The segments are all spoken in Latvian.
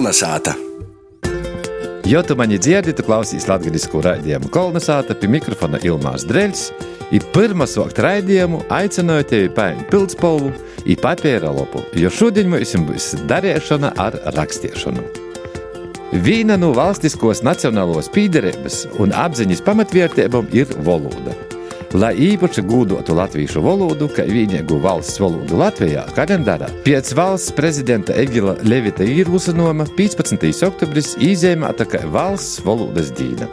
Kolnesāta! Jo tu mani dzirdi, tu klausies latviešu raidījumu kolonizāta pie mikrofona Ilmārs Dreļs. Ir pirmā sākt raidījumu, aicināju tevi paņemt pildspalvu, ir papīra lapu, jo šodien mums būs darīšana ar rakstīšanu. Viena no valstiskos nacionālos pīderības un apziņas pamatvērtībām ir valoda. Lai īpaši gūdotu latviešu valodu, kā vienīgo valsts valodu Latvijā, kalendārā pēc valsts prezidenta Egila Levita ierosinājuma 15. oktobris izēmēta kā valsts valodas dīna.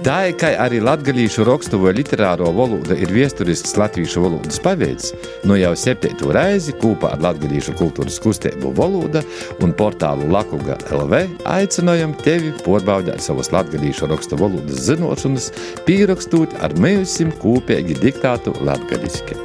Tā kā arī latviešu rakstuvo literāro valoda ir vēsturisks latviešu valodas paveids, no jau septīto reizi kopā ar Latviešu kultūras kustību valoda un portālu Lakuga LV aicinājam tevi pārbaudīt savas latviešu rakstu valodas zināšanas, pierakstot ar mēsim kopīgi diktātu latgaliski.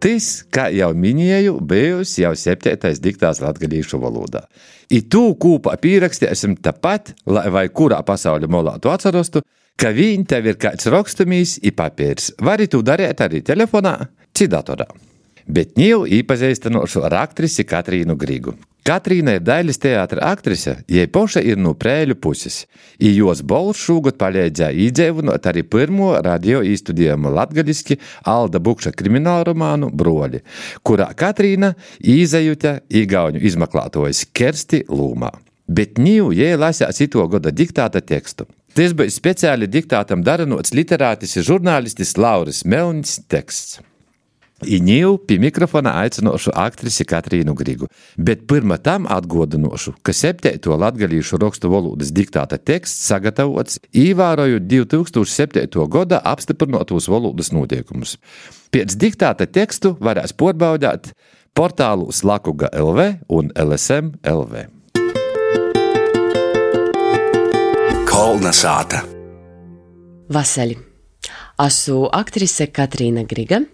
Tas, kā jau minēju, bijusi jau septītais diktāts latviešu valodā. I tu kopā pierakstīsim tāpat, lai vai kurā pasaules molā tu atcerostu, ka viņi tev ir kāds rakstamīs, ir papīrs. Vari tu darīt arī telefonā, cidatorā. Bet ņēmu īpazīstinošu ar aktrisi Katrīnu Grigu. Katrīna ir daļas teātris aktrise, jai poša ir no prēļu puses. I jos bols šogad palīdzēja iedzīvinot arī pirmo radio īstudējumu latgaliski Alda Bukša kriminālu romānu Broļi, kurā Katrīna īzajuta īgauņu izmeklētojas Kersti Lūmā. Bet ņīvu jai lasās ito gada diktāta tekstu. Tas bija speciāli diktātam daranots literātis žurnālistis Lauris Melnis teksts. Iņīvu pie mikrofona aicinošu aktrisi Katrīnu Grigu, bet pirmā tam atgādinošu, ka septīto latviešu rakstu valodas diktāta teksts sagatavots ievērojot 2007. gada apstiprinātos valodas notiekumus. Pēc diktāta tekstu varēs pārbaudīt portālus Lakuga LV un LSM LV. Kolna sāta! Vasarī! Esmu aktrise Katrīna Griga.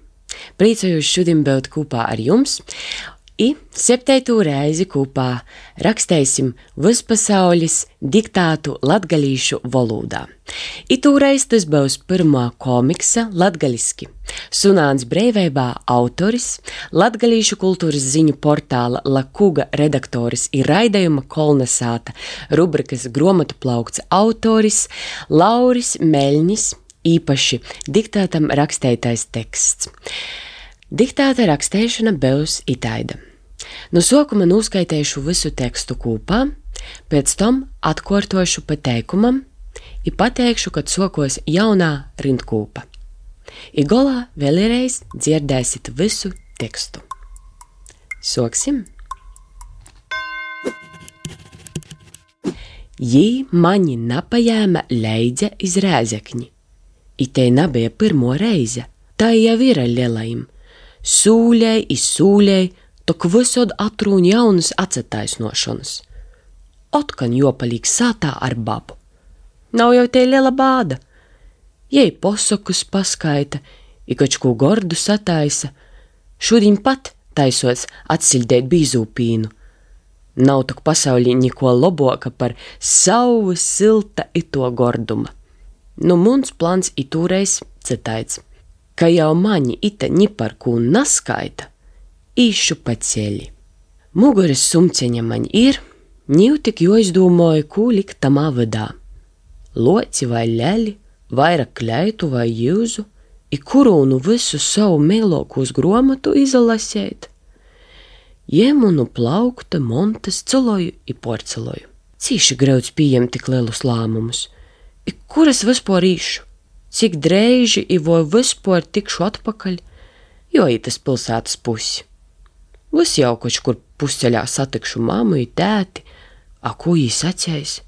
Priecājos šodien būt kopā ar jums. I septīto reizi kopā rakstēsim vispasaules diktātu latgalīšu valodā. Itūreiz tas būs pirmā komiksa latgaliski. Sunāns Breivībā autoris, latgalīšu kultūras ziņu portāla Lakuga redaktoris ir raidījuma kolnesāta rubrikas gromatu plaukts autoris Lauris Meļņis īpaši diktātam rakstētais teksts. Diktāta rakstēšana būs itaida. No sākuma noskaidrošu visu tekstu kopā, pēc tam atkārtošu pa teikumam, un pateikšu, kad sokos jaunā rindkūpa. Igolā vēlreiz dzirdēsiet visu tekstu. Soksim! Jī mani napajēma leidza iz rēzekņi. Itei nebija pirmo reize, tā jau ir lielajam. Sūļai, izsūļai, tok visod atrūņ jaunas acetaisnošanas. Otkan jopalīgs sātā ar babu. Nav jau tie liela bāda. Jei posakus paskaita, ikačku gordu sataisa, šodien pat taisots atsildēt bīzūpīnu. Nav tok pasaulī neko labāka par savu silta ito gorduma. Nu, mums plāns itūreiz citaits, ka jau mani ita ni par ko naskaita, īšu pa ceļi. Muguras sumceņa man ir, ņū tik jo izdomāju, ko likt tamā vadā. Loci vai ļaļi, vairāk kleitu vai jūzu, i kuru nu visu savu mēlokos gromatu izalasēt. Jēmunu plaukta, montes, celoju i porceloju. Cīši grauds pieņemt tik lielus lēmumus – kur es vispār īšu, cik dreiži i vai vispār tikšu atpakaļ, jo itas pilsētas pusi. Vis jau kaut kur pusceļā satikšu mammu, tēti, a ko jīs acēs.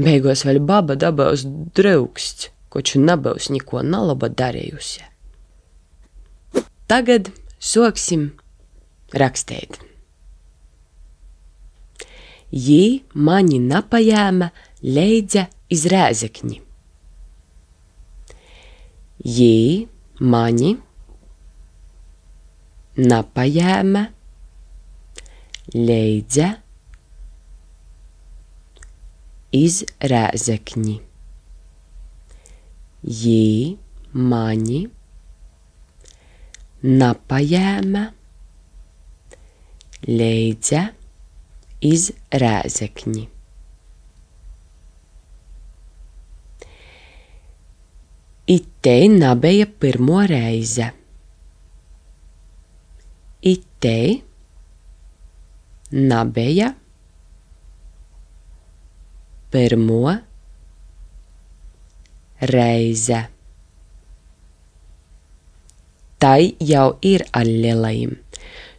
Beigās vēl baba dabūs draugsts, koču nebūs neko nalaba darījusi. Tagad soksim rakstīt. Jī mani napajēma leidza iz Rēzekņi. Jī mani napajēma leidza iz Rēzekņi. Jī mani napajēma leidza iz rēzekņi. Itē nabeja pirmo reize. Itē nabeja pirmo reize. Tai jau ir ar lielajiem,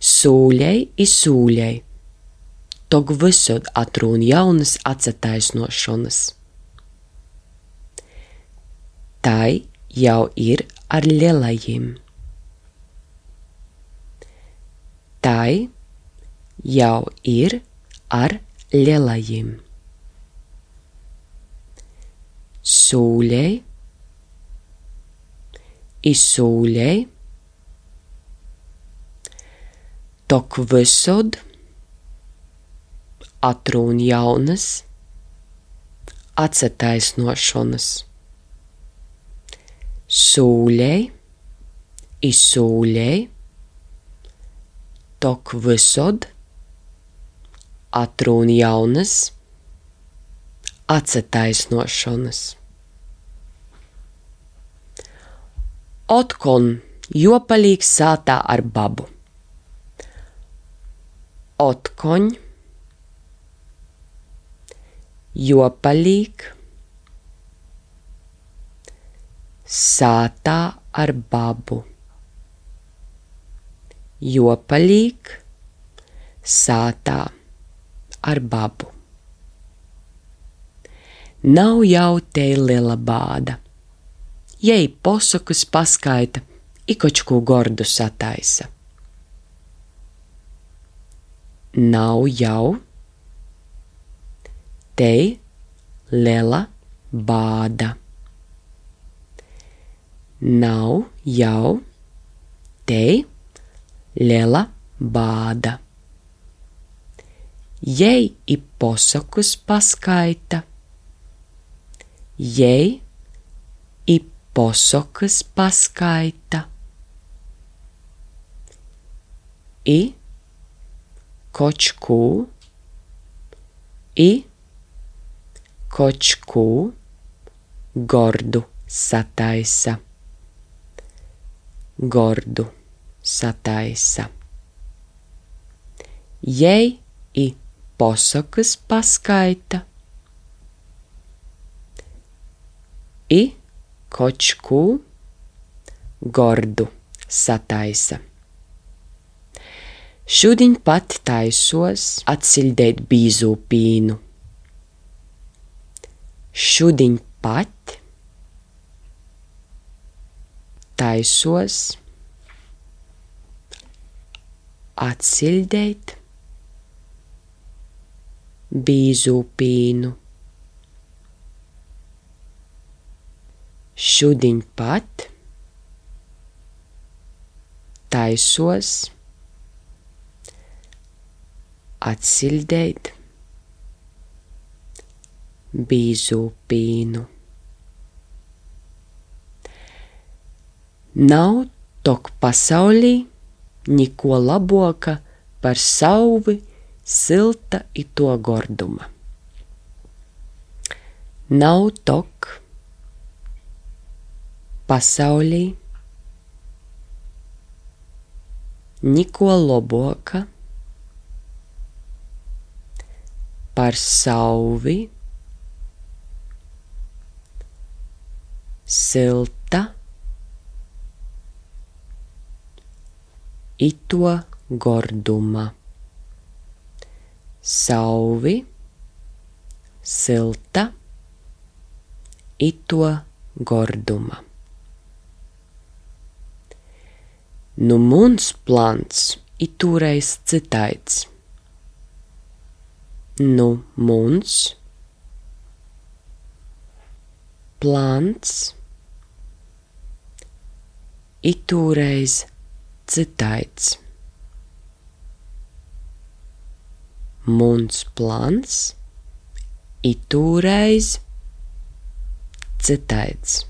sūļai i sūļai, tok visur atrūn jaunas atsataisnošanas. Tai jau ir ar lielajiem. Tai jau ir ar lielajiem sūļai, izsūļai, tok visod, atrūn jaunas, atsataisnošanas, sūļai, izsūļai, tok visod, atrūn jaunas, atsetaisnošanas. Otkon jopalīgs sātā ar babu. Otkoņ, jopalīg, sātā ar babu. Jopalīg, sātā ar babu. Nav jau te liela bāda. Jei posakus paskaita, ikočku gordu sataisa. Nav jau te liela bāda. Nav jau te liela bāda. Jei i posakus paskaita, jei i posokas paskaita. I kočku, i kočku gordu sataisa. Gordu sataisa. Jei i posakas paskaita i kočku gordu sataisa. Šodien pat taisos atsildēt bīzu pīnu. Šodien pat taisos atsildēt bīzu pīnu. šodien pat taisos atsildēt bīzupīnu. Nav tok pasaulī neko labāka par sauvi, silta i to gorduma. Nav tok pasaulī neko labāka par sauvi, silta, ito gorduma. Sauvi, silta, ito gorduma. Nu mums plāns ir toreiz citāds. Nu mums plāns ir toreiz citāds. Mums plāns ir toreiz citāds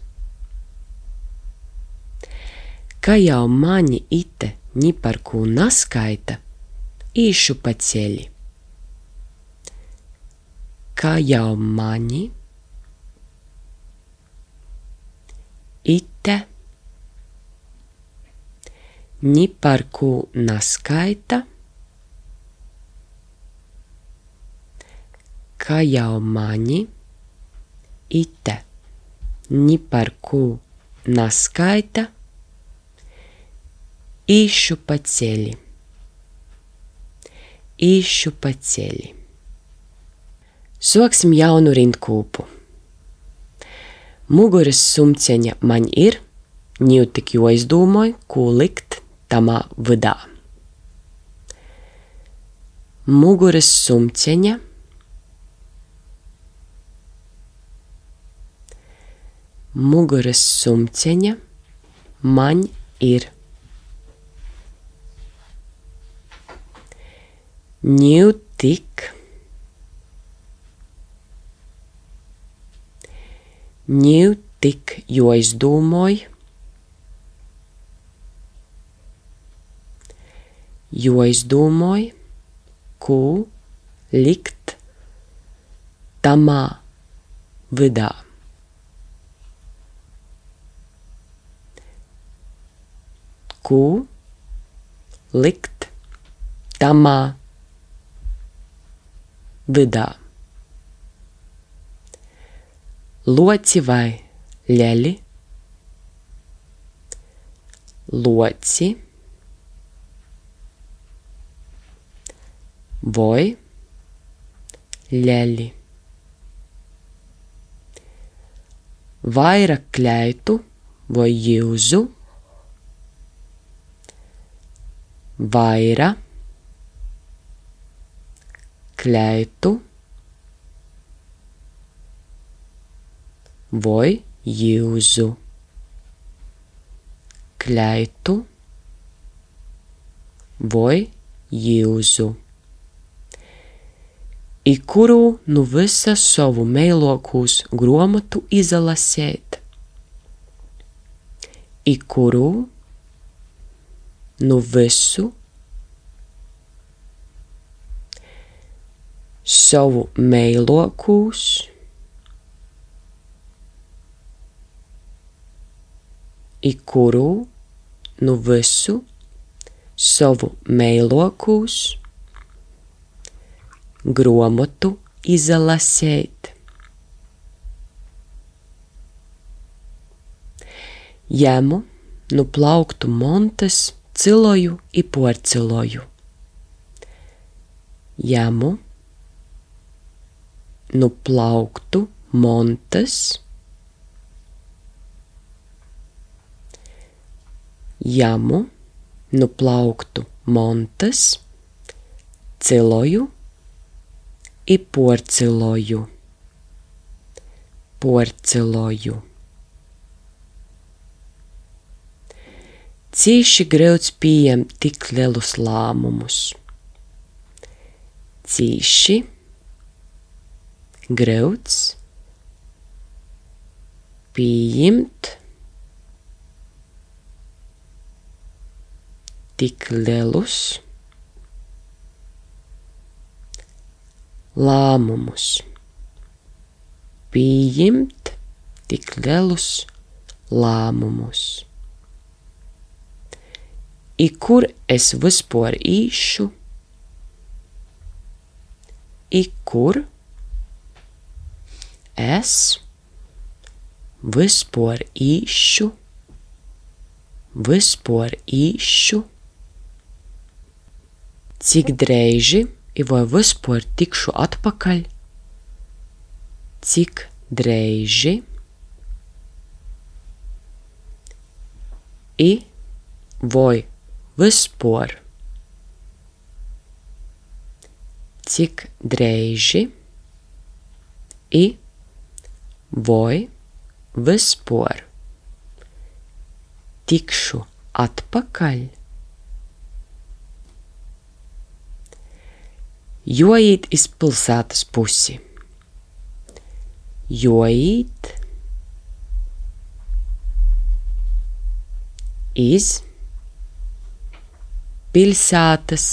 ka jau mani ite ni par ko naskaita, īšu pa ceļi. kā jau mani, ite, ni par ko naskaita, kā jau mani, ite, ni par ko naskaita, īšu pa ceļi, īšu pa ceļi. Soksim jaunu rindkūpu. Muguras sumceņa man ir, ņū tik jo izdomāju, ko likt tamā vidā. Muguras sumceņa Muguras sumceņa man ir. Ņū tik. Ņū tik, jo es domāju, jo es domāju, ko likt tamā vidā. Ko likt tamā vidā? Loci vai ļeļi? Loci vai ļeļi? Vairāk kleitu vai jūzu? Vaira kleitu vai jūzu kleitu vai jūzu. I kuru nu visa savu mēlokūs gromatu izalasēt, i kuru nu visu savu mēlokūs, i kuru nu visu savu mēlokūs gromotu izalasēt. Jēmu nu plauktu montes ciloju i porciloju. Jamu nu plauktu montes, jamu nu plauktu montes, ciloju i porciloju. Porciloju. Cīši grauds pieņem tik lielus lēmumus. Cīši grauds pieņemt tik lielus lēmumus. Pieņemt tik lielus lēmumus. I kur es vispār īšu, i kur es vispār īšu, vispār īšu, cik dreiži i vai vispār tikšu atpakaļ, cik dreiži i vai vispār. Cik dreiži i vai vispār tikšu atpakaļ. joīt iz pilsētas pusi. Joīt iz pilsētas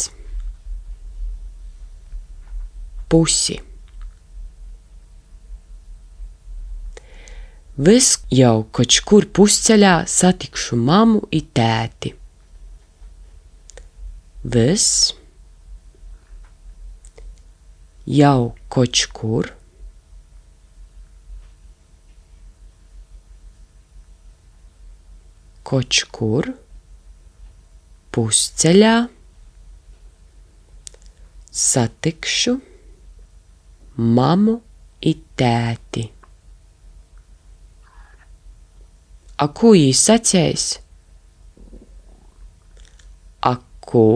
pusi. Vis jau kaut kur pusceļā satikšu mammu un tēti. Viss jau kaut kur kaut kur pusceļā satikšu mammu un tēti. A ko jūs sacējis? A ko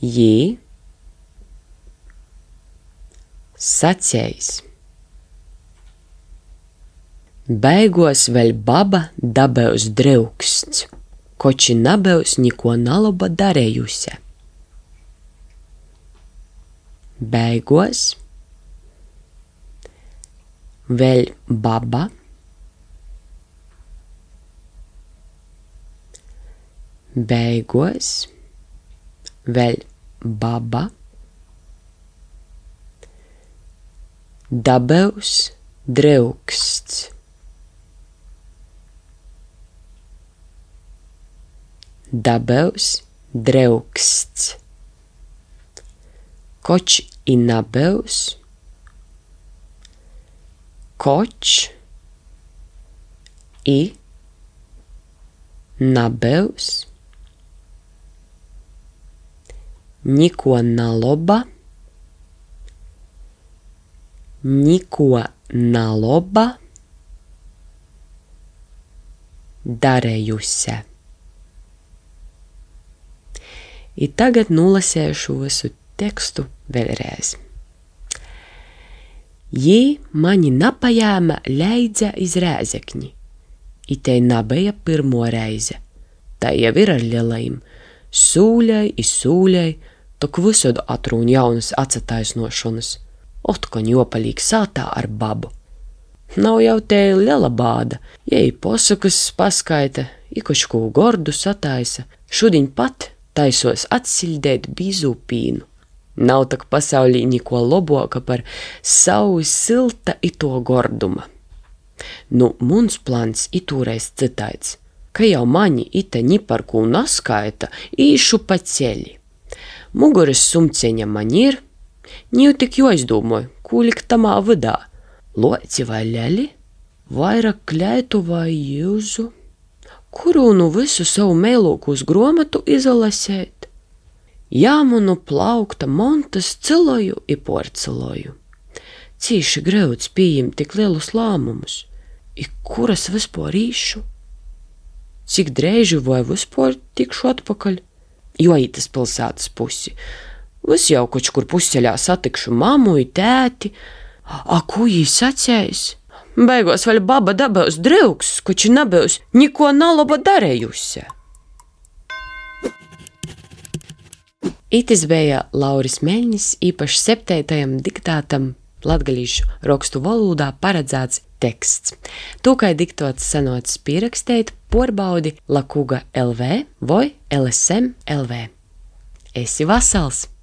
jī sacējis? Beigos vēl baba dabēs draugsts, koči nabēs niko naloba darējusi. Beigos vēl baba. Beigos vēl baba dabels dreuksts. Dabels dreuksts. Koč i nabels. Koč i nabels. Nikuan na loba. Niko naloba darējusi. I tagad nolasēšu visu tekstu vēlreiz. Jī mani napajāma leidza iz rēzekņi, i te nabija pirmo reize. Tā jau ir ar lielajiem sūļai, izsūļai, tok visur atrūn jaunas atsataisnošanas, otkoņ jopalīgi sātā ar babu. Nav jau te liela bāda, ja ir posakas paskaita, ikošku gordu sataisa, šudiņ pat taisos atsildēt bīzu pīnu. Nav tak pasaulī neko loboka par savu silta ito gorduma. Nu, muns plāns itūreiz citāds, ka jau mani ite ni par ko naskaita, īšu pa ceļi. Muguras sumceņa man ir, ņū tik jo aizdomāju, ko likt tamā vidā. Loci vai ļeli, vairāk kļētu vai jūzu, kuru nu visu savu mēlūku uz gromatu izalasēt. Jāmunu plaukta montas ciloju i porceloju. Cīši grauds pieņemt tik lielus lēmumus, i kuras vispār īšu? Cik drēži vai vispār tikšu atpakaļ? Jo ītas pilsētas pusi. Es jau kaut kur pusceļā satikšu mammu, tēti, a ko jī sacējis? Beigās vēl baba dabūs draugs, koči nebūs neko nalaba darējusi. Itis bija Lauris Meņņis īpaši septētajam diktātam latgalīšu rakstu valodā paredzēts teksts. Tūkai diktots sanots pierakstēt porbaudi Lakuga LV vai LSM LV. Esi vasals!